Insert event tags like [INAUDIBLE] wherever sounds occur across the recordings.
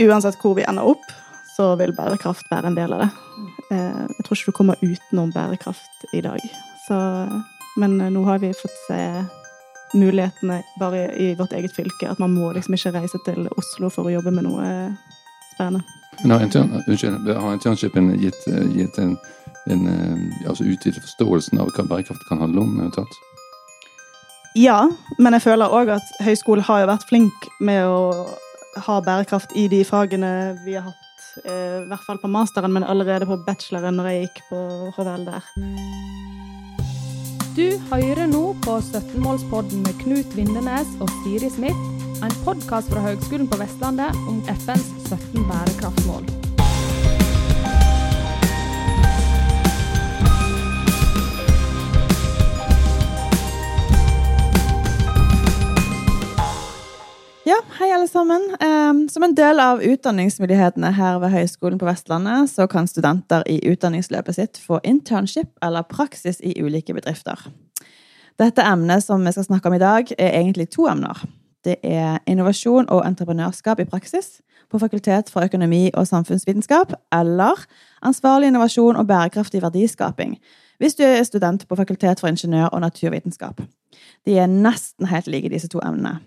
uansett hvor vi ender opp, så vil bærekraft være en del av det. Eh, jeg tror ikke du kommer utenom bærekraft i dag. Så, men nå har vi fått se mulighetene bare i vårt eget fylke. At man må liksom ikke reise til Oslo for å jobbe med noe spennende. Men har, intern, unnskyld, har internshipen gitt, gitt en, en, altså utvidet forståelsen av hva bærekraft kan handle om? eventuelt? Ja, men jeg føler òg at høyskolen har jo vært flink med å ha bærekraft i de fagene vi har hatt. I hvert fall på masteren, men allerede på bacheloren når jeg gikk på HVL der. Du hører nå på 17-målspodden med Knut Vindenes og Siri Smith, en podkast fra Høgskolen på Vestlandet om FNs 17 bærekraftmål. Ja, hei alle sammen. Som en del av utdanningsmulighetene her ved Høgskolen på Vestlandet, så kan studenter i utdanningsløpet sitt få internship eller praksis i ulike bedrifter. Dette emnet som vi skal snakke om i dag, er egentlig to emner. Det er innovasjon og entreprenørskap i praksis på Fakultet for økonomi og samfunnsvitenskap, eller ansvarlig innovasjon og bærekraftig verdiskaping, hvis du er student på Fakultet for ingeniør- og naturvitenskap. De er nesten helt like, disse to emnene.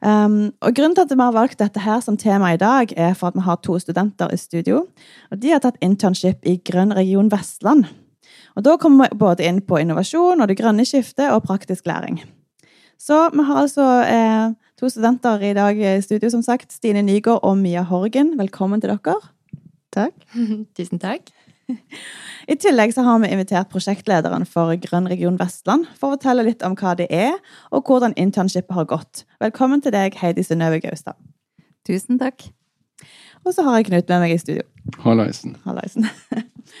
Um, og Grunnen til at vi har valgt dette her som tema i dag, er for at vi har to studenter i studio. og De har tatt internship i Grønn region Vestland. Og Da kommer vi både inn på innovasjon og det grønne skiftet og praktisk læring. Så vi har altså eh, to studenter i dag i studio, som sagt. Stine Nygaard og Mia Horgen. Velkommen til dere. Takk. [LAUGHS] Tusen takk. I tillegg så har vi invitert prosjektlederen for Grønn region Vestland for å fortelle litt om hva det er, og hvordan internshipet har gått. Velkommen til deg, Heidi Synnøve Gaustad. Tusen takk. Og så har jeg Knut med meg i studio. Hallaisen. Hallaisen.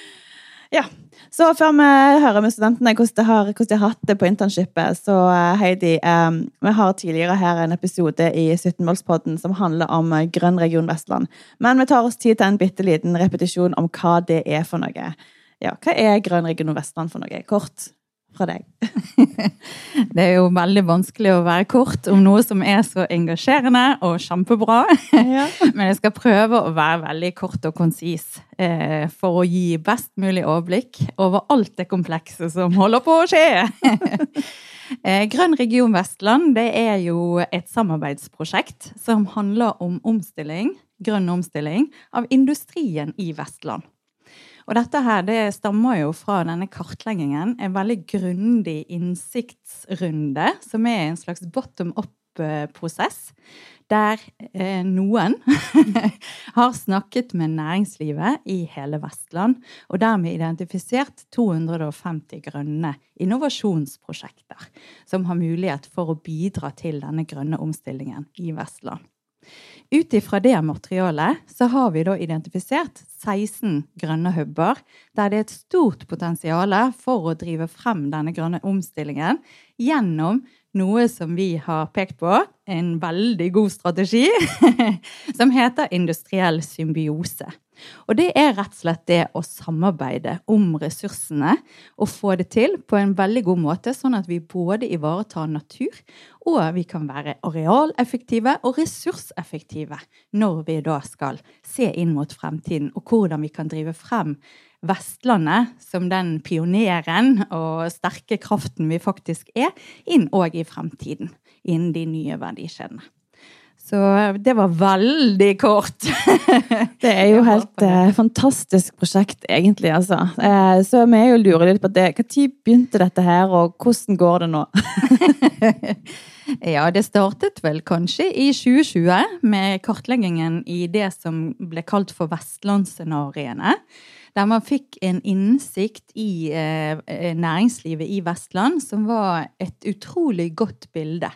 [LAUGHS] ja. Så før vi hører med studentene hvordan de har, har hatt det på internshipet, så Heidi um, Vi har tidligere her en episode i 17-målspodden som handler om Grønn region Vestland. Men vi tar oss tid til en bitte liten repetisjon om hva det er for noe. Ja, Hva er Grønn region Vestland for noe? Kort fra deg. [LAUGHS] det er jo veldig vanskelig å være kort om noe som er så engasjerende og kjempebra. [LAUGHS] Ja. Men jeg skal prøve å være veldig kort og konsis eh, for å gi best mulig overblikk over alt det komplekse som holder på å skje. [LAUGHS] Eh, Grønn region Vestland det er jo et samarbeidsprosjekt som handler om omstilling, grønn omstilling av industrien i Vestland. Og dette her, det stammer jo fra denne kartleggingen. En veldig grundig innsiktsrunde, som er en slags bottom up-prosess. Der eh, noen [LAUGHS] har snakket med næringslivet i hele Vestland, og dermed identifisert 250 grønne innovasjonsprosjekter som har mulighet for å bidra til denne grønne omstillingen i Vestland. Ut ifra det materialet så har vi da identifisert 16 grønne hubber, der det er et stort potensial for å drive frem denne grønne omstillingen gjennom noe som vi har pekt på, en veldig god strategi, [LAUGHS] som heter industriell symbiose. Og det er rett og slett det å samarbeide om ressursene og få det til på en veldig god måte, sånn at vi både ivaretar natur, og vi kan være arealeffektive og ressurseffektive når vi da skal se inn mot fremtiden, og hvordan vi kan drive frem Vestlandet som den pioneren og sterke kraften vi faktisk er, inn òg i fremtiden, innen de nye verdikjedene. Så det var veldig kort. [LAUGHS] det er jo helt eh, fantastisk prosjekt, egentlig. altså. Eh, så vi er jo lurer litt på det. Når begynte dette her, og hvordan går det nå? [LAUGHS] [LAUGHS] ja, det startet vel kanskje i 2020 med kartleggingen i det som ble kalt for vestlandsscenarioene. Der man fikk en innsikt i eh, næringslivet i Vestland som var et utrolig godt bilde.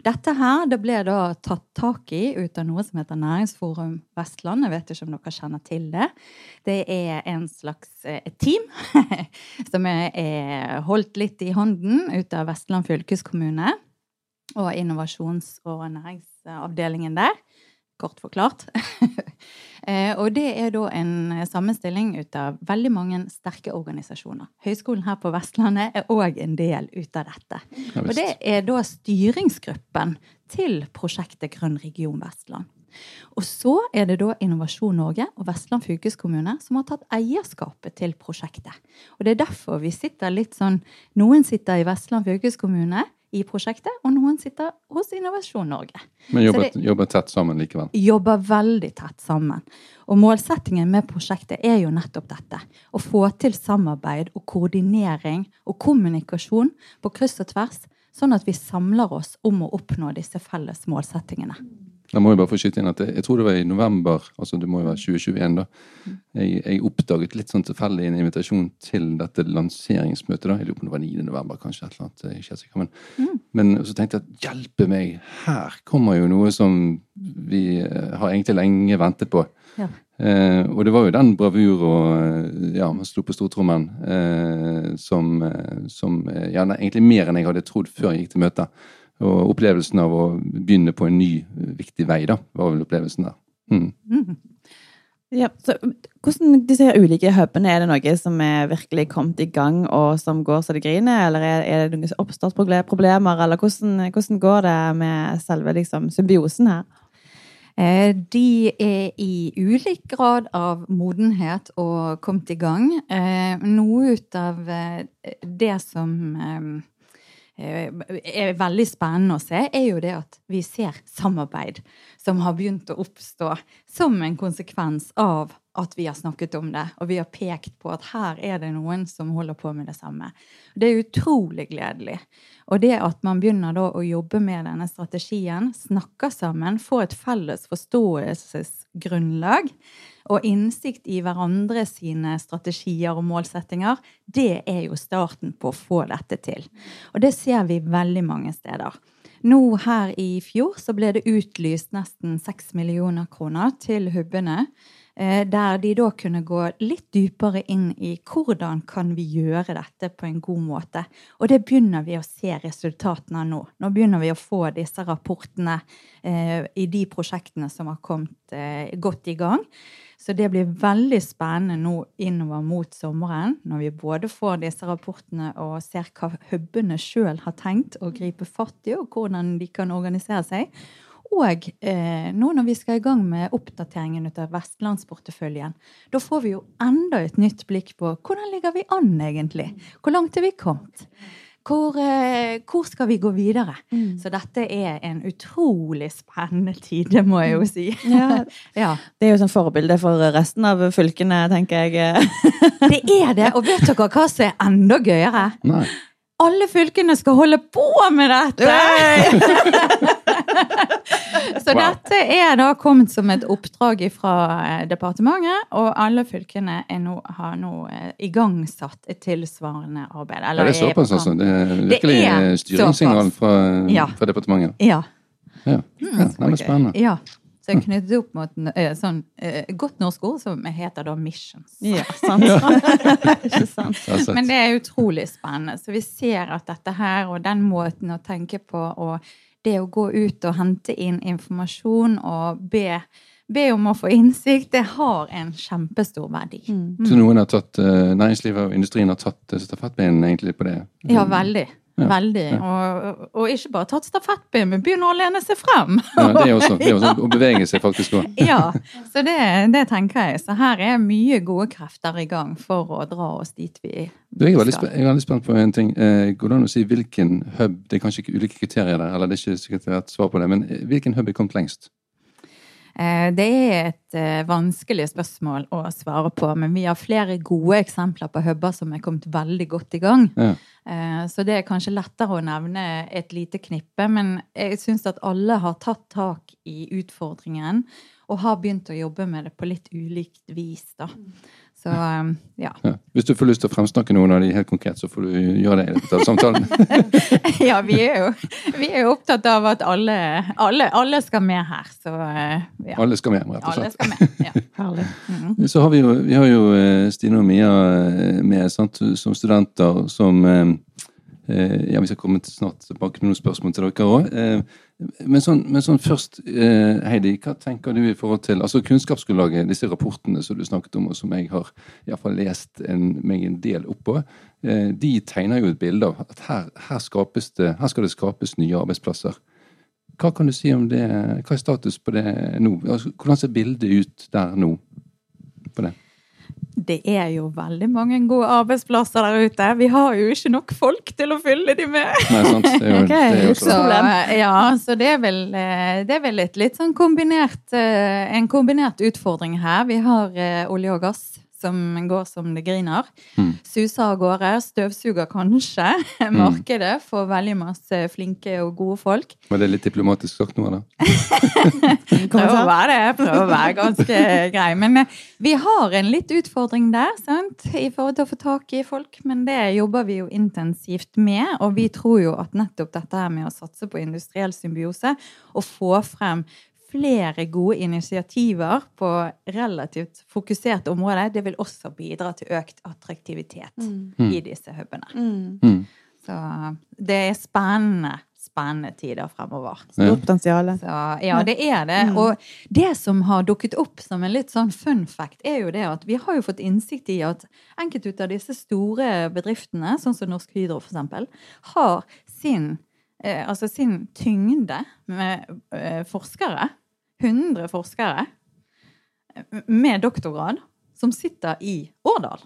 Dette her det ble da tatt tak i ut av noe som heter Næringsforum Vestland. Jeg vet ikke om dere kjenner til det. Det er en slags eh, team [LAUGHS] som er holdt litt i hånden ut av Vestland fylkeskommune og innovasjons- og næringsavdelingen der. Kort forklart. [LAUGHS] Eh, og det er da en sammenstilling ut av veldig mange sterke organisasjoner. Høgskolen her på Vestlandet er òg en del ut av dette. Ja, og det er da styringsgruppen til prosjektet Grønn region Vestland. Og så er det da Innovasjon Norge og Vestland fylkeskommune som har tatt eierskapet til prosjektet. Og det er derfor vi sitter litt sånn Noen sitter i Vestland fylkeskommune i prosjektet, og noen sitter hos Innovasjon Norge. Men jobber, det- jobber tett sammen likevel. Jobber veldig tett sammen. Og målsettingen med prosjektet er jo nettopp dette. Å få til samarbeid og koordinering og kommunikasjon på kryss og tvers, sånn at vi samler oss om å oppnå disse felles målsettingene. Da må jeg bare få skyte inn at jeg, jeg tror det var i november, altså det må jo være 2021 da, jeg, jeg oppdaget litt sånn tilfeldig en invitasjon til dette lanseringsmøtet da. Jeg lurer på om det var 9. november, kanskje et eller annet. Jeg er ikke sikker. Men, men så tenkte jeg at hjelpe meg, her kommer jo noe som vi eh, har egentlig lenge ventet på. Ja. Eh, og det var jo den bravur og eh, ja, man slo på stortrommen eh, som, eh, som ja, egentlig mer enn jeg hadde trodd før jeg gikk til møtet. Og opplevelsen av å begynne på en ny, eh, viktig vei, da, var vel opplevelsen der. Mm. Mm. Ja, så hvordan disse her ulike hubene, er det noe som er virkelig kommet i gang, og som går så det griner, eller er, er det noen oppstartsproblemer, eller hvordan, hvordan går det med selve liksom, symbiosen her? Eh, De er i ulik grad av modenhet og kommet i gang. Eh, Noe ut av det som er veldig spennende å se, er jo det at vi ser samarbeid som har begynt å oppstå som en konsekvens av at vi har snakket om det, og vi har pekt på at her er det noen som holder på med det samme. Det er utrolig gledelig. Og det at man begynner da å jobbe med denne strategien, snakker sammen, får et felles forståelsesgrunnlag og innsikt i hverandre sine strategier og målsettinger, det er jo starten på å få dette til. Og det ser vi veldig mange steder. Nå her i fjor så ble det utlyst nesten 6 millioner kroner til hubbene, der de da kunne gå litt dypere inn i hvordan kan vi gjøre dette på en god måte. Og det begynner vi å se resultatene av nå. Nå begynner vi å få disse rapportene eh, i de prosjektene som har kommet eh, godt i gang. Så det blir veldig spennende nå innover mot sommeren, når vi både får disse rapportene og ser hva hubene sjøl har tenkt å gripe fatt i, og hvordan de kan organisere seg. Og eh, nå når vi skal i gang med oppdateringen av Vestlandsporteføljen, da får vi jo enda et nytt blikk på hvordan ligger vi an egentlig? Hvor langt er vi kommet? Hvor, eh, hvor skal vi gå videre? Så dette er en utrolig spennende tid, det må jeg jo si. Ja, [LAUGHS] ja. det er jo sånn forbilde for resten av fylkene, tenker jeg. Det er det. Og vet dere hva som er enda gøyere? Nei. Alle fylkene skal holde på med dette! [LAUGHS] Så Wow. dette er da kommet som et oppdrag fra departementet, og alle fylkene nå, har nå eh, igangsatt et tilsvarende arbeid. Ja, det er såpass, altså. Det er virkelig er eh, styringssignal fra, Ja. fra departementet. Ja. Ja. ja, det er spennende. ja. Så jeg knyttet opp mot en, eh, sånn eh, godt norsk ord som heter da missions. Ja, [LAUGHS] sant. [LAUGHS] Ikke sant. Det. Men det er utrolig spennende. Så vi ser at dette her, og den måten å tenke på, og det å gå ut og hente inn informasjon og be, be om å få innsikt, det har en kjempestor verdi. Så noen har tatt, eh, næringslivet og industrien har tatt stafettpinnen egentlig på det? Ja, veldig. Ja, Veldig. Og, og ikke bare tatt stafettpinnen, men begynne å lene seg frem. Ja, det er også, det er også [LAUGHS] å bevege seg faktisk òg. ja, så det, det tenker jeg. Så her er mye gode krefter i gang for å dra oss dit vi, Du, jeg, er veldig jeg er veldig spent på en ting. Eh, går det an å si hvilken hub Det er kanskje ikke ulike kriterier der, eller det er ikke sikkert et svar på det, men eh, hvilken hub er kommet lengst? Eh, Det er et eh, vanskelig spørsmål å svare på, men vi har flere gode eksempler på huber som er kommet veldig godt i gang. Ja. Eh, Så det er kanskje lettere å nevne et lite knippe, men jeg syns at alle har tatt tak i utfordringen og har begynt å jobbe med det på litt ulikt vis, da. Så um, ja. [LAUGHS] Ja. Hvis du får lyst til å fremsnakke noen av de helt konkret, så får du gjøre det i løpet av samtalen. [LAUGHS] Ja, vi er jo, vi er jo opptatt av at alle, alle, alle skal med her, så eh, ja. Alle skal med, rett og slett. Alle skal med. Ja. [LAUGHS] Herlig. Så har vi jo, vi har jo eh, Stine og Mia eh, med sant, som studenter som eh, Ja, vi skal komme til snart tilbake med noen spørsmål til dere òg. Men, sånn, men sånn først, eh, Heidi, hva tenker du i forhold til altså kunnskapsgrunnlaget, disse rapportene som du snakket om, og som jeg har i hvert fall lest en, meg en del oppå, eh, de tegner jo et bilde av at her, her, det, her skal det skapes nye arbeidsplasser. hva kan du si om det? Hva er status på det nå? Altså, hvordan ser bildet ut der nå? på det? Det er jo veldig mange gode arbeidsplasser der ute. Vi har jo ikke nok folk til å fylle de med. Nei, sant. Det er jo, det er jo så, ja, så det er vel, eh, det er vel et litt sånn kombinert, eh, en kombinert utfordring her. Vi har eh, olje og gass som går som det griner. Mm. Suser av gårde, støvsuger kanskje [LAUGHS] mm. markedet for veldig masse flinke og gode folk. Var det litt diplomatisk sagt nå, da? [LAUGHS] prøv å være det. Prøv å være ganske grei. Men eh, vi har en litt utfordring der, sant? i forhold til å få tak i folk. Men det jobber vi jo intensivt med, og vi tror jo at nettopp dette her med å satse på industriell symbiose og få frem flere gode initiativer på relativt fokuserte områder, det vil også bidra til økt attraktivitet mm. i mm. disse hubene. Mm. mm. Så det er spennende, spennende tider fremover. Stort potensial. Ja, det er det. Mm. Og det som har dukket opp som en litt sånn fun fact, er jo det at vi har jo fått innsikt i at enkelte av disse store bedriftene, sånn som Norsk Hydro for eksempel, har sin eh, altså sin tyngde med eh, forskere 100 forskere med doktorgrad som sitter i Årdal.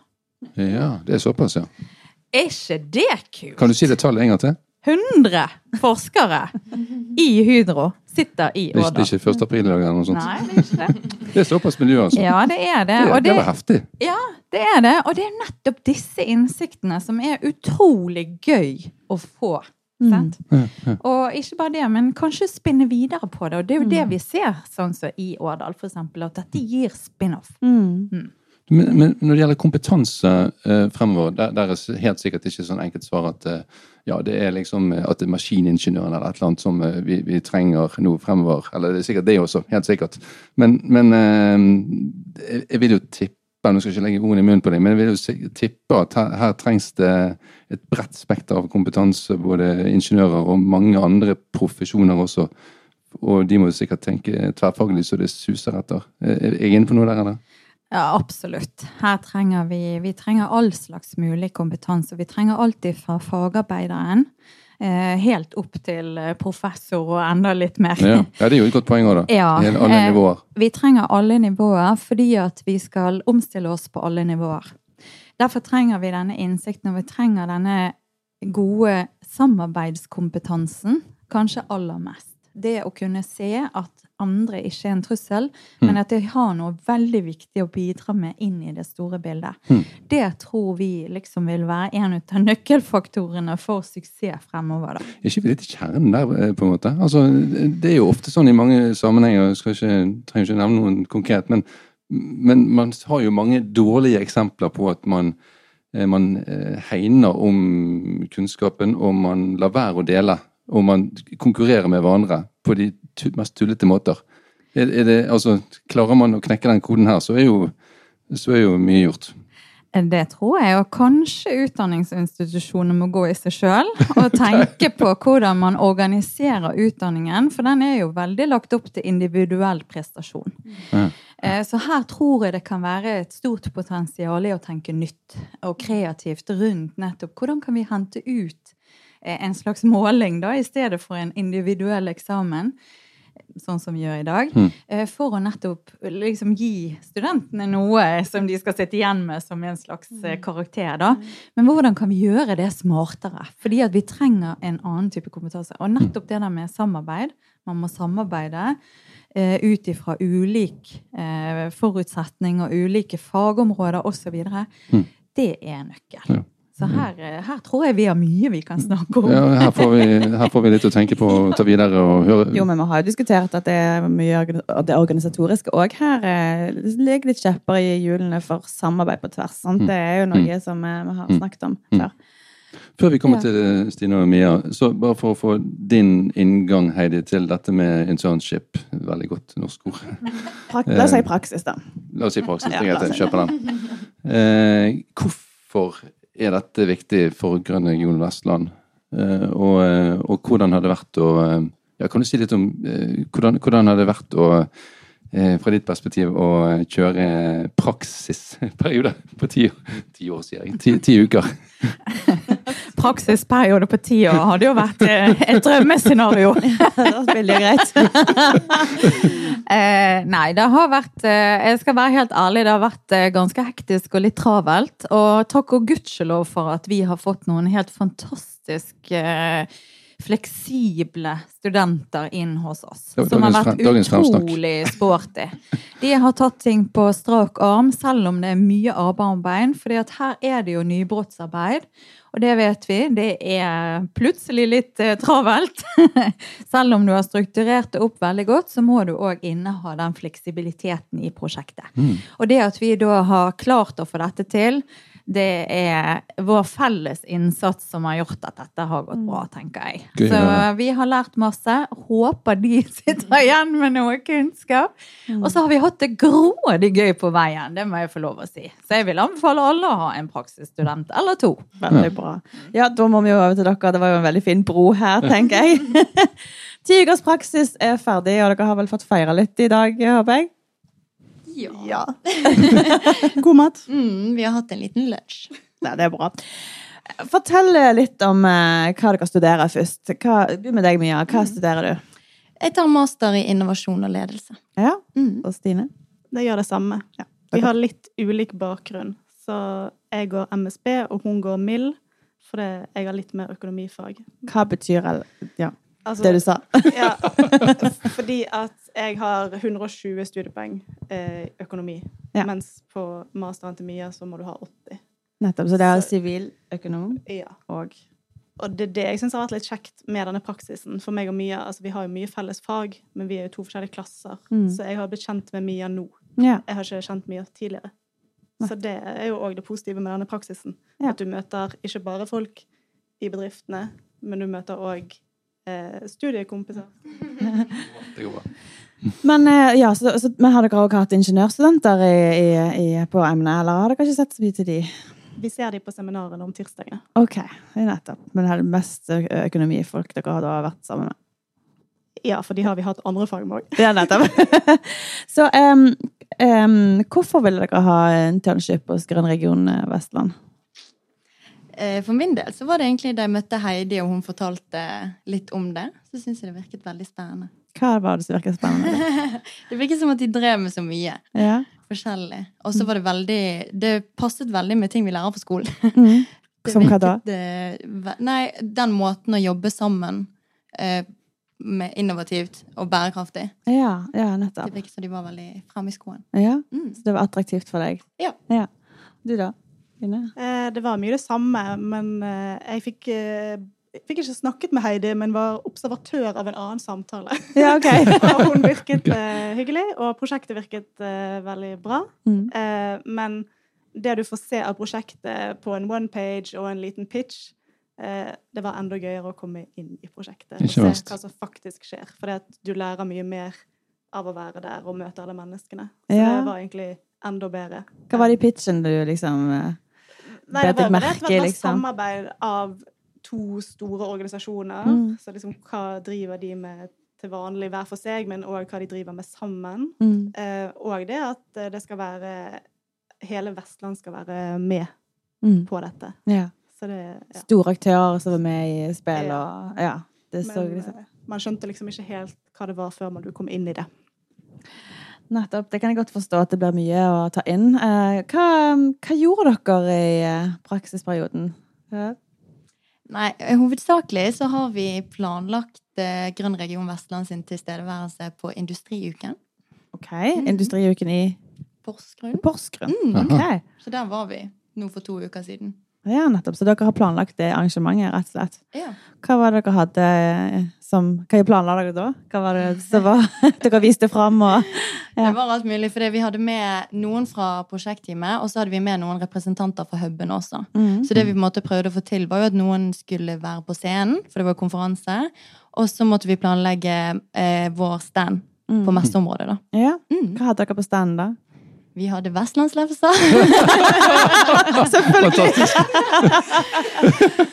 Ja, det er såpass, ja. Er ikke det kult? Kan du si det tallet en gang til? 100 forskere i Hydro sitter i Årdal. Det er ikke 1. april eller noe sånt? Nei, det er ikke det. [LAUGHS] Det er såpass miljø, altså? Ja, det er det. Det, det, det var heftig. Ja, det er det. Og det er nettopp disse innsiktene som er utrolig gøy å få Mm. Og ikke bare det, men kanskje spinne videre på det. Og det er jo det mm. vi ser, sånn som i Årdal, eksempel, at dette gir spin-off. Mm. mm. Men, men, når det gjelder kompetanse eh, fremover, der, der, er helt sikkert ikke sånn enkelt svar at eh, ja, det er liksom eh, at det er maskiningeniøren eller et eller annet som eh, vi, vi, trenger nå fremover. Eller det er sikkert det også, helt sikkert. Men, men eh, jeg vil jo tippe nå skal jeg ikke legge ordene i munnen på deg, men jeg vil jo tippe at her, her, trengs det et bredt spekter av kompetanse, både ingeniører og mange andre profesjoner også. Og de må jo sikkert tenke tverrfaglig så det suser etter. Er jeg inne på noe der, eller? Ja, absolutt. Her trenger vi, vi trenger all slags mulig kompetanse. Vi trenger alltid fra fagarbeideren helt opp til eh, professor og enda litt mer. Ja, ja det er jo et godt poeng òg, da. Ja, alle eh, nivåer. Vi trenger alle nivåer fordi at vi skal omstille oss på alle nivåer. Derfor trenger vi denne innsikten, og vi trenger denne gode samarbeidskompetansen kanskje aller mest. Det å kunne se at andre ikke er en trussel, mm. men at de har noe veldig viktig å bidra med inn i det store bildet. Mm. Det tror vi liksom vil være en av nøkkelfaktorene for suksess fremover. Da. Er ikke vi litt i kjernen der, eh, på en måte? Altså, det er jo ofte sånn i mange sammenhenger, jeg skal ikke, trenger ikke nevne noen konkret, men, men man har jo mange dårlige eksempler på at man eh, man eh, hegner om kunnskapen, og man lar være å dele. Og man konkurrerer med hverandre på de mest tullete måter. Er, er det, altså, klarer man å knekke den koden her, så er jo, så er jo mye gjort. Det tror jeg, og kanskje utdanningsinstitusjonene må gå i seg sjøl og tenke på hvordan man organiserer utdanningen, for den er jo veldig lagt opp til individuell prestasjon. Ja. Eh, så her tror jeg det kan være et stort potensial i å tenke nytt og kreativt rundt nettopp hvordan kan vi hente ut en slags [LAUGHS] måling da, i stedet for en individuell eksamen sånn som vi gjør i dag, mm. for å nettopp liksom gi studentene noe som de skal sitte igjen med som en slags eh, mm. karakter. da. Men hvordan kan vi gjøre det smartere? Fordi at vi trenger en annen type kompetanse. Og nettopp det der med samarbeid. Man må samarbeide uh, ut ifra ulik uh, forutsetning og ulike fagområder osv. Mm. Det er nøkkel. Ja. Så her, eh, her, tror jeg vi har mye vi kan snakke om. Ja, her får, vi, her får vi litt å tenke på og ta videre og høre. Jo, men vi har jo diskutert at det er mye av det organisatoriske òg her. Eh, ligger litt kjepper i hjulene for samarbeid på tvers. Sant? Mm. Det er jo noe mm. som eh, vi har mm. snakket om før. Før vi kommer ja. til Stine og Mia, så bare for å få din inngang, Heidi, til dette med internship. Veldig godt norsk ord. la oss si praksis, da. La oss si praksis. Ja, jeg kjøper den. Eh, hvorfor er dette viktig for Grønn region Vestland? Eh, og, eh, og, hvordan har det vært å eh, ja, Kan du si litt om hvordan, hvordan har det vært å fra ditt perspektiv å kjøre praksisperiode på ti, ti år, sier jeg. Ti, ti uker. [LAUGHS] praksisperiode på ti år hadde jo vært eh, et drømmescenario. [LAUGHS] Veldig greit. [LAUGHS] Eh, nei, det har vært eh, Jeg skal være helt ærlig, det har vært ganske hektisk og litt travelt. Og takk og gudskjelov for at vi har fått noen helt fantastisk fleksible studenter inn hos oss. Som har vært utrolig sporty. De har tatt ting på strak arm, selv om det er mye arbeid om bein. at her er det jo nybrottsarbeid. Og det vet vi, det er plutselig litt eh, travelt. [LAUGHS] Selv om du har strukturert det opp veldig godt, så må du òg inneha den fleksibiliteten i prosjektet. Mm. Og det at vi da har klart å få dette til, det er vår felles innsats som har gjort at dette har gått bra, tenker jeg. Gøy Så vi har lært masse. Håper de [LAUGHS] sitter igjen med noe kunnskap. Og så har vi hatt det grådig gøy på veien, det må jeg få lov å si. Så jeg vil anbefale alle å ha en praksisstudent eller to. Veldig bra. Ja, da må vi jo over til dere. Det var jo en veldig fin bro her, tenker jeg. [LAUGHS] Ti ukers praksis er ferdig, og dere har vel fått feire litt i dag, håper jeg? Ja. [LAUGHS] God mat. Mm, vi har hatt en liten lunsj. Ja, det er bra. Fortell litt om eh, hva dere studerer først. Hva, Begynn med deg, Mia. Hva studerer du? Jeg tar master i innovasjon og ledelse. Ja, Mm. Og Stine? Det gjør det samme. Ja, Vi har litt ulik bakgrunn. Så jeg går MSB, og hun går MIL. Fordi jeg har litt mer økonomifag. Hva betyr det? ja, Altså, det du sa? [LAUGHS] ja, [LAUGHS] fordi at jeg har 120 studiepoeng eh, økonomi. Ja. Mens på masteren til Mia så må du ha 80. Nettopp. Så det er siviløkonom Ja. og Og det er det jeg syns har vært litt kjekt med denne praksisen. For meg og Mia, altså Vi har jo mye felles fag, men vi er jo to forskjellige klasser. Mm. Så jeg har blitt kjent med Mia nå. Ja. Jeg har ikke kjent Mia tidligere. Så det er jo òg det positive med denne praksisen. At du møter ikke bare folk i bedriftene, men du møter òg eh, studiekompiser. Det går bra. [LAUGHS] Men, eh, ja, så, så, men har dere også hatt ingeniørstudenter i, i, i, på emnet, eller har dere ikke sett så mye til de? Vi ser de på seminarene om tirsdagene. Ok, nettopp. Men det er det mest økonomifolk dere har da vært sammen med? Ja, for de har vi hatt andre fag med òg. Ja, nettopp. [LAUGHS] så um, um, hvorfor ville dere ha internship hos Grønn region eh, Vestland? Eh, For min del så var det egentlig da jeg møtte Heidi og hun fortalte litt om det, så syns jeg det virket veldig spennende. Hva var det som virket spennende? [LAUGHS] Det virket som at de drev med så mye ja. forskjellig. Og så var det veldig Det passet veldig med ting vi lærer på skolen. [LAUGHS] Mm. Som hva da? virket, eh, Nei, den måten å jobbe sammen eh, med innovativt og bærekraftig. ja, ja, Det virket som de var veldig fremme i skoen. Ja, Mm. så det var attraktivt for deg? Ja. Du da? Ine? Eh, det var mye det samme, men eh, jeg fikk, eh, jeg fikk ikke snakket med Heidi, men var observatør av en annen samtale. [LAUGHS] Ja, ok. [LAUGHS] og hun virket eh, hyggelig, og prosjektet virket eh, veldig bra. Mm. Eh, men det du får se av prosjektet på en one page og en liten pitch, eh, det var enda gøyere å komme inn i prosjektet og se hva som faktisk skjer. For du lærer mye mer av å være der og møte alle menneskene. Så Ja. det var egentlig enda bedre. Hva var det i pitchen du liksom eh, Nei, det var merke, rett og slett et liksom. samarbeid av to store organisasjoner. Mm. Så liksom, hva driver de med til vanlig hver for seg, men òg hva de driver med sammen. mm. Eh, og det at eh, det skal være Hele Vestland skal være med Mm. på dette. Ja. Så det ja. Store aktører som var med i spill Ja. og Ja. Det så liksom. eh, man skjønte liksom ikke helt hva det var før man kom inn i det. Nettopp. Det kan jeg godt forstå at det blir mye å ta inn. Eh, hva, hva gjorde dere i eh, praksisperioden? Ja. Nei, eh, hovedsakelig så har vi planlagt Grønn region Vestland sin tilstedeværelse på Industriuken. OK. Industriuken i Porsgrunn. Porsgrunn. Mm. Okay. Så der var vi nå for to uker siden. Ja, nettopp. Så dere har planlagt det arrangementet, rett og slett. Ja. Hva var det dere hadde eh, som Hva planla dere da? Hva var det som var [LAUGHS] dere viste fram og [LAUGHS] Ja. Det var alt mulig, for vi hadde med noen fra prosjektteamet, og så hadde vi med noen representanter fra huben også. mm. Så det vi på en måte prøvde å få til, var jo at noen skulle være på scenen, for det var konferanse. Og så måtte vi planlegge eh, vår stand Mm. på messeområdet, da. Ja. Mm. Hva hadde dere på stand, da? Vi hadde vestlandslefser. [LAUGHS] Fantastisk.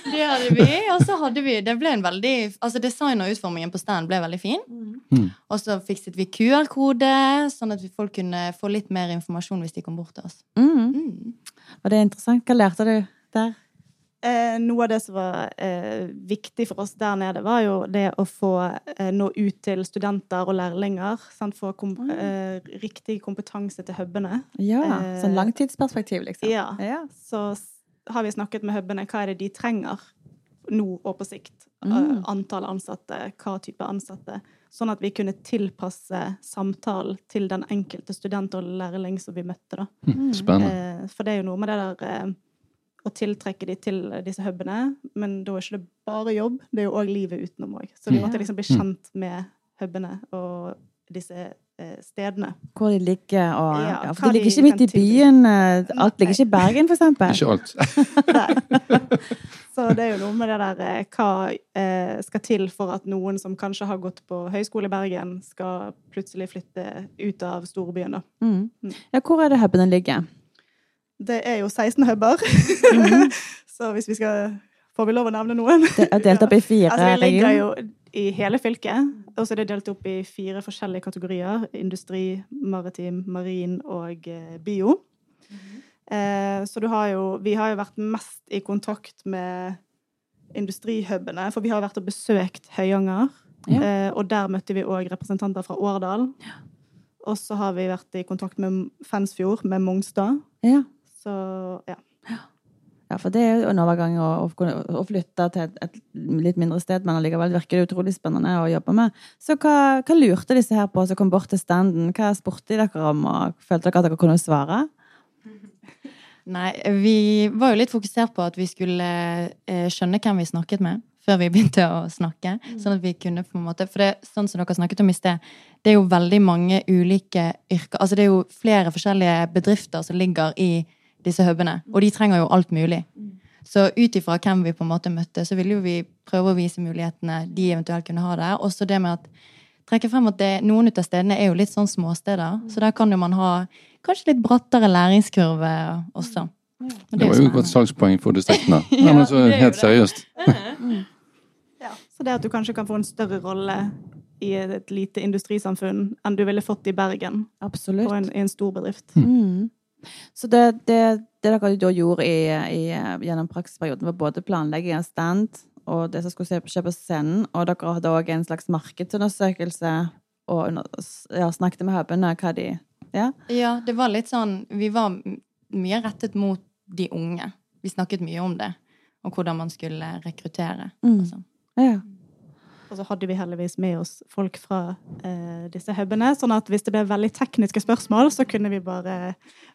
[LAUGHS] Det hadde vi. Og så hadde vi Det ble en veldig Altså design og utformingen på stand ble veldig fin. Mm. Og så fikset vi QR-kode, sånn at folk kunne få litt mer informasjon hvis de kom bort til oss. Mm. Mm. Var det interessant? Hva lærte du der? Eh, noe av det som var eh, viktig for oss der nede, var jo det å få eh, nå ut til studenter og lærlinger. Sant? Få kom, eh, riktig kompetanse til hubene. Ja, Eh, sånn langtidsperspektiv, liksom. Ja. Ja. Så har vi snakket med hubene hva er det de trenger nå og på sikt. Mm. Eh, Antall ansatte, hva type ansatte. Sånn at vi kunne tilpasse samtalen til den enkelte student og lærling som vi møtte. da. Mm. Spennende. Eh, For det er jo noe med det der å tiltrekke de til disse hubene, men da er ikke det bare jobb, det er jo òg livet utenom òg. Så vi måtte liksom bli kjent med hubene og disse eh, stedene. Hvor de ligger og Ja, ja, For de ligger ikke midt i byen. eh, Alt ligger ikke i Bergen, for eksempel. Ikke alt. [LAUGHS] Så det er jo noe med det der eh, hva skal til for at noen som kanskje har gått på høyskole i Bergen, skal plutselig flytte ut av storbyen, da. Mm. Ja, hvor er det hubene ligger? Det er jo 16 huber. Mhm. [LAUGHS] Så hvis vi skal Får vi lov å nevne noen? Det er delt opp i fire Altså, vi ligger jo i hele fylket, og så er det delt opp i fire forskjellige kategorier. Industri, maritim, marin og eh, bio. Eh, så du har jo Vi har jo vært mest i kontakt med industrihubene, for vi har vært og besøkt Høyanger. Ja. Eh, og der møtte vi òg representanter fra Årdal. Og så har vi vært i kontakt med Fensfjord, med Mongstad. Ja. Så ja. ja, for det er jo en overgang å, å, å flytte til et, et litt mindre sted, men allikevel virker det utrolig spennende å jobbe med. Så hva, hva lurte disse her på som kom bort til standen? Hva spurte de dere om, og følte dere at dere kunne svare? [LAUGHS] Nei, vi var jo litt fokusert på at vi skulle eh, skjønne hvem vi snakket med, før vi [LAUGHS] begynte å snakke. Sånn at vi kunne på en måte For det, sånn som dere snakket om i sted, det er jo veldig mange ulike yrker. Altså det er jo flere forskjellige bedrifter som ligger i disse hubene, og de trenger jo alt mulig. Så ut ifra hvem vi på en måte møtte, så ville jo vi prøve å vise mulighetene de eventuelt kunne ha der. Også det med at trekke frem at det, noen av stedene er jo litt sånn småsteder, så der kan jo man ha kanskje litt brattere læringskurve også. Og Det er var jo et godt salgspoeng for distriktene. [LAUGHS] Ja, Nei, men så det helt seriøst. [LAUGHS] Ja, så det at du kanskje kan få en større rolle i et lite industrisamfunn enn du ville fått i Bergen Absolutt. på en, i en stor bedrift. Mm. Så det, det, det dere da gjorde i, i, gjennom praksisperioden, var både planlegging av stand og det som skulle skje på- scenen, og dere hadde òg en slags markedsundersøkelse og under, ja, snakket med hubene hva de Ja? Ja, det var litt sånn Vi var mye rettet mot de unge. Vi snakket mye om det, og hvordan man skulle rekruttere. Mm. og sånn. ja. Og så hadde vi heldigvis med oss folk fra eh, disse hubene, sånn at hvis det ble veldig tekniske spørsmål, så kunne vi bare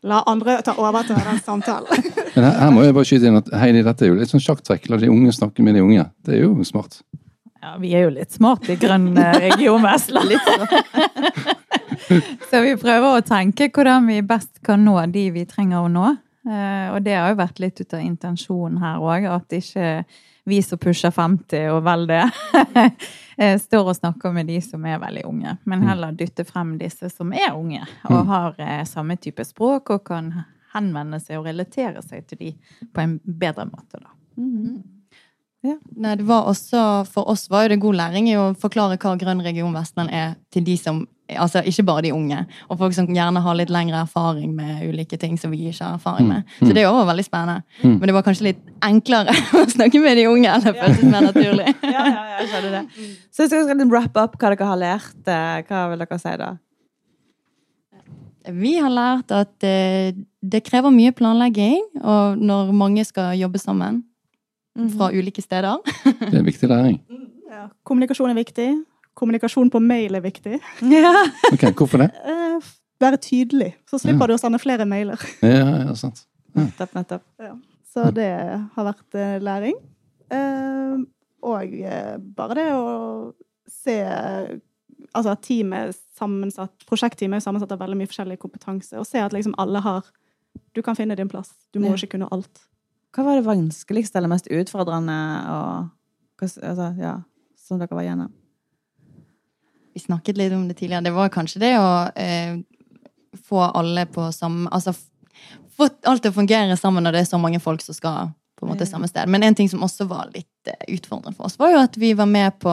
la andre ta over til den samtalen. [LAUGHS] Men her, her må jeg bare skyte inn at Heidi, dette er jo litt sånn sjakktrekk. La de unge snakke med de unge. Det er jo smart. Ja, vi er jo litt smart i Grønn eh, region Vestland. [LAUGHS] Så vi prøver å tenke hvordan vi best kan nå de vi trenger å nå. Eh, Og det har jo vært litt ut av intensjonen her òg, at ikke vi som pusher 50 og vel det, [LAUGHS] eh, står og snakker med de som er veldig unge. Men heller dytte frem disse som er unge, og Mm. har eh, samme type språk og kan henvende seg og relatere seg til de på en bedre måte, da. Ja. Nei, det var også, For oss var jo det god læring i å forklare hva Grønn region Vestland er til de som Altså ikke bare de unge, og folk som gjerne har litt lengre erfaring med ulike ting som vi ikke har erfaring med. Så det er også veldig spennende. Mm. Men det var kanskje litt enklere [LAUGHS] å snakke med de unge, eller føltes mer naturlig. [LAUGHS] ja, ja, jeg skjønner det. Så jeg skal skal wrap up hva dere har lært. eh, Hva vil dere si da? Vi har lært at eh, det krever mye planlegging og når mange skal jobbe sammen fra ulike steder. Det er en viktig læring. Ja, kommunikasjon er viktig. Kommunikasjon på mail er viktig. Ja. [LAUGHS] Ok, Hvorfor det? Eh, være tydelig, så slipper du å sende flere mailer. [LAUGHS] Ja, ja, sant. Nettopp, nettopp. Så det har vært eh, læring. Eh, og bare det å se Altså at teamet er sammensatt Prosjektteamet er sammensatt av veldig mye forskjellig kompetanse. Og se at liksom alle har Du kan finne din plass. Du må Ja. ikke kunne alt. Hva var det vanskeligste eller mest utfordrende og, altså, ja, som dere var igjennom? Vi snakket litt om det tidligere. Det var kanskje det å eh, få alle på samme Altså få alt til å fungere sammen når det er så mange folk som skal på en måte samme sted. Men en ting som også var litt eh, utfordrende for oss, var jo at vi var med på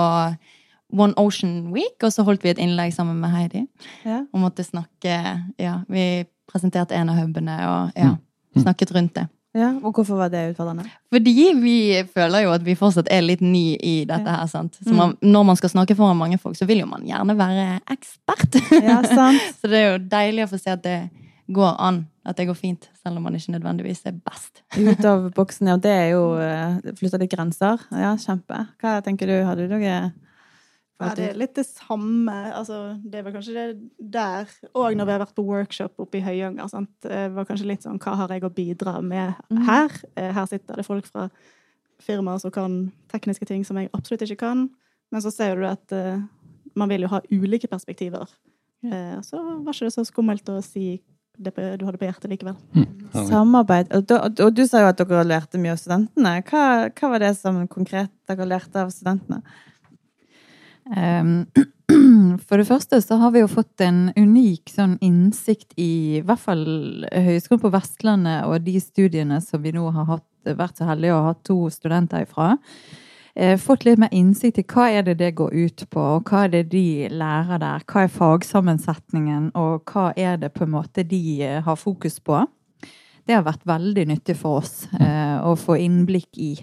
One Ocean Week, og så holdt vi et innlegg sammen med Heidi. Ja. Og måtte snakke Ja, vi presenterte en av hubene og ja, snakket rundt det. Ja, Og hvorfor var det utfordrende? Fordi vi føler jo at vi fortsatt er litt ny i dette her. sant? Så man, Når man skal snakke foran mange folk, så vil jo man gjerne være ekspert. Ja, sant. [LAUGHS] så det er jo deilig å få se at det går an. At det går fint, selv om man ikke nødvendigvis er best. Ut av [LAUGHS] boksen, ja. Det er jo uh, flytta litt grenser. Ja, kjempe. Hva tenker du? Har du noe ja, det er litt det samme. Altså, det var kanskje det der Og når vi har vært på workshop oppe i Høyanger. Sant? Det var kanskje litt sånn Hva har jeg å bidra med her? Her sitter det folk fra firmaer som kan tekniske ting som jeg absolutt ikke kan. Men så ser du at uh, man vil jo ha ulike perspektiver. Uh, så var ikke det så skummelt å si det du hadde på hjertet likevel. Mm. Samarbeid. Og, du, og, du sa jo at dere lærte mye av studentene. Hva, hva, var det som konkret dere lærte av studentene? Um, [CLEARS THROAT] for det første så har vi jo fått en unik sånn innsikt i, i hvert fall Høgskolen på Vestlandet og de studiene som vi nå har hatt, vært så heldige å ha to studenter ifra. Eh, fått litt mer innsikt i hva er det det går ut på, og hva er det de lærer der. Hva er fagsammensetningen, og hva er det på en måte de eh, har fokus på. Det har vært veldig nyttig for oss eh, å få innblikk i.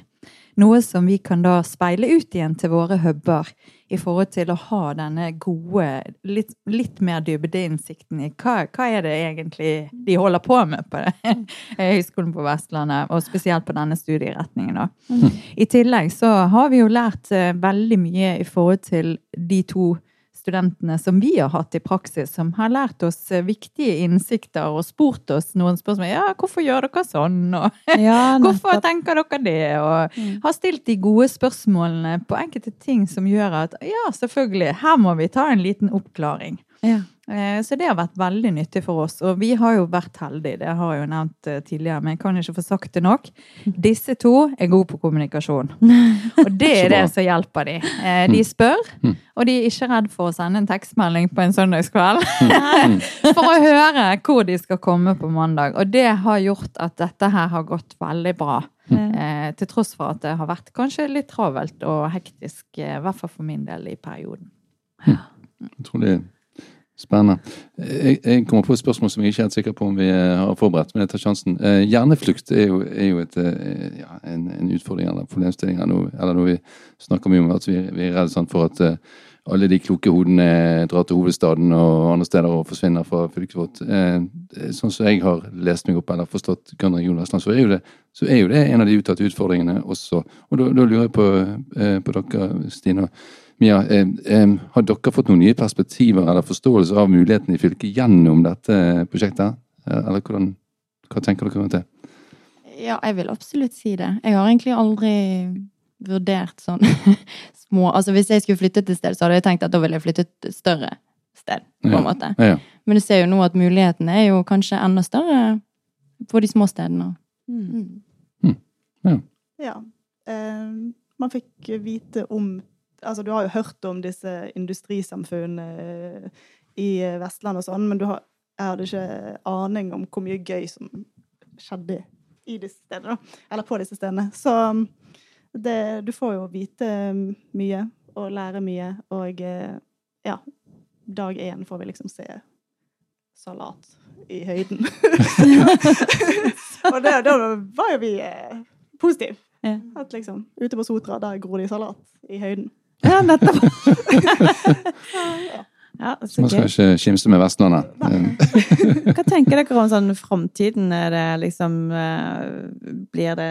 Noe som vi kan da speile ut igjen til våre huber i forhold til å ha denne gode, litt, litt mer dybdeinnsikten i hva, hva, er det egentlig de holder på med på det? [LAUGHS] Høgskolen på Vestlandet, og spesielt på denne studieretningen. Da. Mm. I tillegg så har vi jo lært eh, veldig mye i forhold til de to studentene som vi har hatt i praksis, som har lært oss eh, viktige innsikter og spurt oss noen spørsmål. Ja, hvorfor gjør dere sånn? Og [LAUGHS] ja, hvorfor tenker dere det? Og mm. har stilt de gode spørsmålene på enkelte ting som gjør at ja, selvfølgelig, her må vi ta en liten oppklaring. Ja. Eh, så det har vært veldig nyttig for oss. Og vi har jo vært heldige, det har jeg jo nevnt eh, tidligere, men jeg kan ikke få sagt det nok. Disse to er gode på kommunikasjon. [LAUGHS] Og det er det som hjelper de. Eh, de mm. spør, mm. og de er ikke redd for å sende en tekstmelding på en søndagskveld mm. [LAUGHS] for å høre hvor de skal komme på mandag. Og det har gjort at dette her har gått veldig bra. Til tross for at det har vært kanskje litt travelt og hektisk, i hvert fall for min del, i perioden. Jeg tror det Spennende. Jeg, jeg, kommer på et spørsmål som jeg ikke er helt sikker på om vi eh, har forberedt, men jeg tar sjansen. Eh, hjerneflukt er jo, er jo et, eh, ja, en, en, utfordring eller problemstilling eller noe vi snakker mye om. at Vi, vi er redde for at uh, alle de kloke hodene drar til hovedstaden og andre steder og forsvinner fra fylket vårt. Eh, sånn som jeg har lest meg opp eller forstått Gunnar Jonasland, så er jo det, så er jo det en av de uttatte utfordringene også. Og da, da lurer jeg på, eh, på dere, Stine. Mia, eh, eh, har dere fått noen nye perspektiver eller forståelse av mulighetene i fylket gjennom dette prosjektet? Eh, eller hvordan, hva tenker dere rundt det? Ja, jeg vil absolutt si det. Jeg har egentlig aldri vurdert sånn [LAUGHS] små Altså hvis jeg skulle flytte et sted, så hadde jeg tenkt at da ville jeg flytte et større sted, på en ja. måte. Ja, ja. Men du ser jo nå at mulighetene er jo kanskje enda større på de små stedene. Mm. Mm. Ja. ja. Um, man fikk vite om Altså, du har jo hørt om disse industrisamfunnene eh, i Vestland og sånn, men du har, jeg hadde ikke aning om hvor mye gøy som skjedde i disse stedene, eller på disse stedene. Så det, du får jo vite mye og lære mye, og eh, ja Dag én får vi liksom se salat i høyden. [LAUGHS] og da var jo vi eh, positive. Ja. At liksom, ute på Sotra, der gror de salat i høyden. Ja, nettopp. [LAUGHS] ja, så man skal ikke kimse med Vestlandet. [LAUGHS] Hva tenker dere om sånn framtiden? Liksom eh, Blir det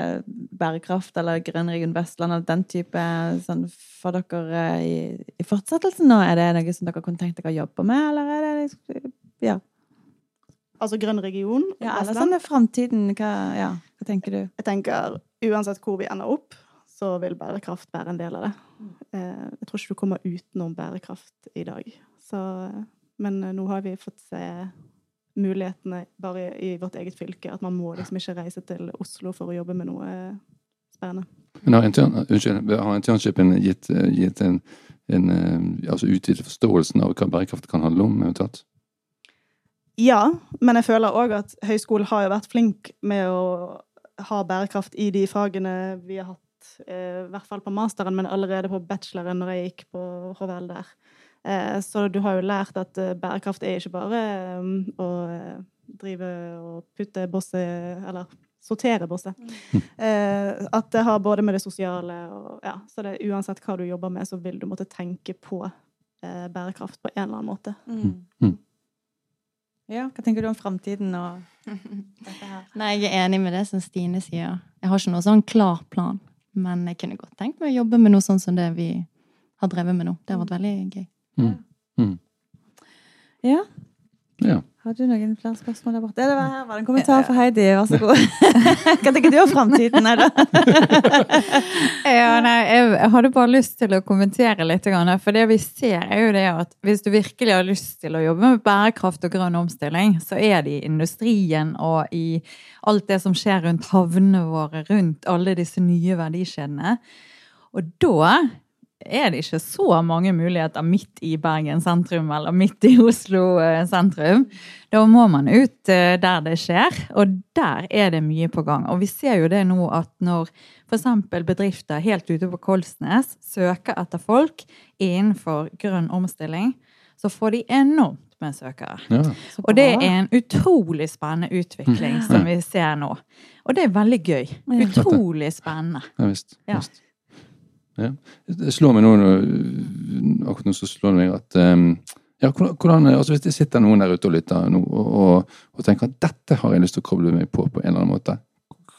bærekraft eller Grønn region Vestland den type sånn for dere eh, i, i, fortsettelsen nå? Er det noe som dere kunne tenkt dere å jobbe med, eller er det liksom Ja. Altså grønn region? Ja, eller sånn er framtiden. Hva, ja, hva tenker du? Jeg tenker uansett hvor vi ender opp, så vil bærekraft være en del av det. Eh, jeg tror ikke du kommer utenom bærekraft i dag. Så, men eh, nå har vi fått se mulighetene bare i vårt eget fylke. At man må liksom ikke reise til Oslo for å jobbe med noe spennende. Men har, intern, unnskyld, har internshipen gitt, gitt en, en, eh, altså utvidet forståelsen av hva bærekraft kan handle om? eventuelt? Ja, men jeg føler òg at høyskolen har jo vært flink med å ha bærekraft i de fagene vi har hatt Eh, i hvert fall på masteren, men allerede på bacheloren når jeg gikk på HVL der. Eh, så du har jo lært at eh, bærekraft er ikke bare å drive og putte bosset Eller sortere bosset. [LAUGHS] Eh, at det har både med det sosiale og ja, Så det, uansett hva du jobber med, så vil du måtte tenke på eh, bærekraft på en eller annen måte. Mm. Ja, hva tenker du om framtiden og [LAUGHS] dette her? Nei, jeg er enig med det som Stine sier. Jeg har ikke noe sånn klar plan. Men jeg kunne godt tenkt meg å jobbe med noe sånn som det vi har drevet med nå. Det har vært veldig gøy. Mm. Mm. Ja. Ja. Har du noen flere spørsmål der borte? Det var her var det en kommentar fra Heidi. Vær så god. [LAUGHS] Hva tenker du om framtiden? Da. [LAUGHS] Ja, nei, jeg hadde bare lyst til å kommentere litt. For det vi ser, er jo det at hvis du virkelig har lyst til å jobbe med bærekraft og grønn omstilling, så er det i industrien og i alt det som skjer rundt havnene våre, rundt alle disse nye verdikjedene. Og da er det ikke så mange muligheter midt i Bergen sentrum eller midt i Oslo eh, sentrum. Da må man ut eh, der det skjer, og der er det mye på gang. Og vi ser jo det nå at når f.eks. bedrifter helt ute på Kolsnes søker etter folk innenfor grønn omstilling, så får de enormt med søkere. Ja. Og det er en utrolig spennende utvikling som vi ser nå. Og det er veldig gøy. Utrolig spennende. Ja visst. Ja. visst. Ja. Det slår meg nå, akkurat nå så slår det meg at ehm, ja, hvordan, altså Hvis det sitter noen der ute og lytter nå og, og, og tenker at dette har jeg lyst til å koble meg på på en eller annen måte,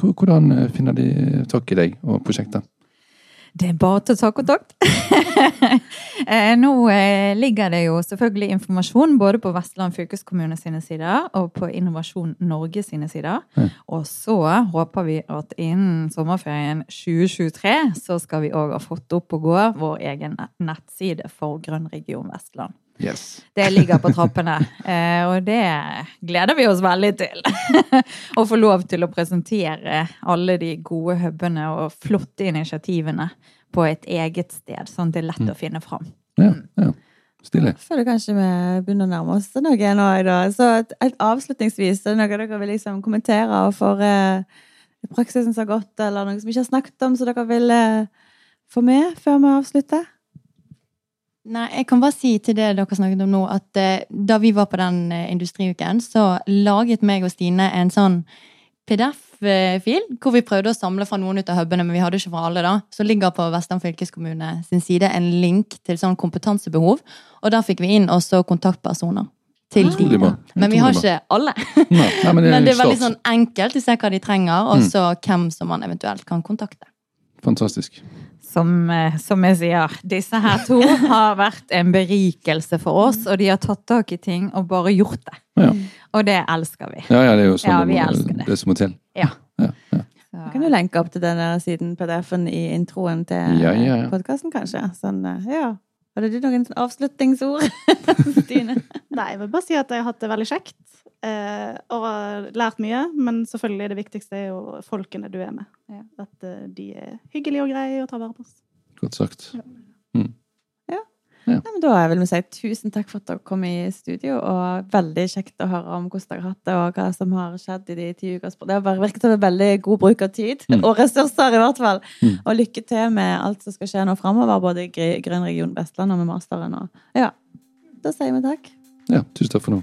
hvordan finner de tak i deg og prosjektet? Det er bare til å ta kontakt. [LAUGHS] Eh, Nå eh, ligger det jo selvfølgelig informasjon både på Vestland fylkeskommune sine sider og på Innovasjon Norge sine sider. Og så håper vi at innen sommerferien 2023 så skal vi òg ha fått opp og gå vår egen nettside for Grønn region Vestland. Yes. Det ligger på trappene, eh, og det gleder vi oss veldig til. [LAUGHS] Å få lov til å presentere alle de gode hubene og flotte initiativene på et eget sted, sånn at det er lett å finne fram. Ja, ja. Stilig. Jeg føler kanskje vi begynner å nærme oss noe nå i dag. Så et- avslutningsvis, er det noe dere vil liksom kommentere for eh, praksisen som har gått, eller noe som vi ikke har snakket om, så dere vil eh, få med før vi avslutter? Nei, jeg kan bare si til det dere snakket om nå, at eh, da vi var på den eh, industriuken, så laget meg og Stine en sånn PDF-fil, hvor vi prøvde å samle fra noen ut av hubene, men vi hadde ikke fra alle, da. Så ligger på Vestland fylkeskommune sin side en link til sånn kompetansebehov, og der fikk vi inn også kontaktpersoner. Til de. Utrolig. Men vi har ikke alle. Nei, nei, men [LAUGHS] det Men det er veldig sånn enkelt. De ser hva de trenger, og Mm. så hvem som man eventuelt kan kontakte. Fantastisk. Som, eh, som jeg sier, disse her to har vært en berikelse for oss, og de har tatt tak i ting og bare gjort det. Ja. Og det elsker vi. Ja, ja, det er jo sånn Ja, det, vi må- det. det som må til. Ja. Ja, ja. Så- kan jo lenke opp til denne siden PDF-en i introen til Ja, ja, ja. podkasten, kanskje. Sånn, eh, ja. Hadde du noen avslutningsord, [LAUGHS] Stine? Nei, jeg vil bare si at jeg har hatt det veldig kjekt. Eh, og lært mye. Men selvfølgelig det viktigste er jo folkene du er med. Ja. At eh, de er hyggelige og greie og tar vare på oss. Godt sagt. Nei, men da vil vi si tusen takk for at dere kom i studio, og veldig kjekt å høre om hvordan dere har hatt det, og hva som har skjedd i de ti ukers Det har bare virket som en veldig god bruk av tid, Mm. og ressurser i hvert fall. Mm. Og lykke til med alt som skal skje nå framover, både i Grønn region Vestland og med masteren. Og, ja, da sier vi takk. Ja, tusen takk for nå.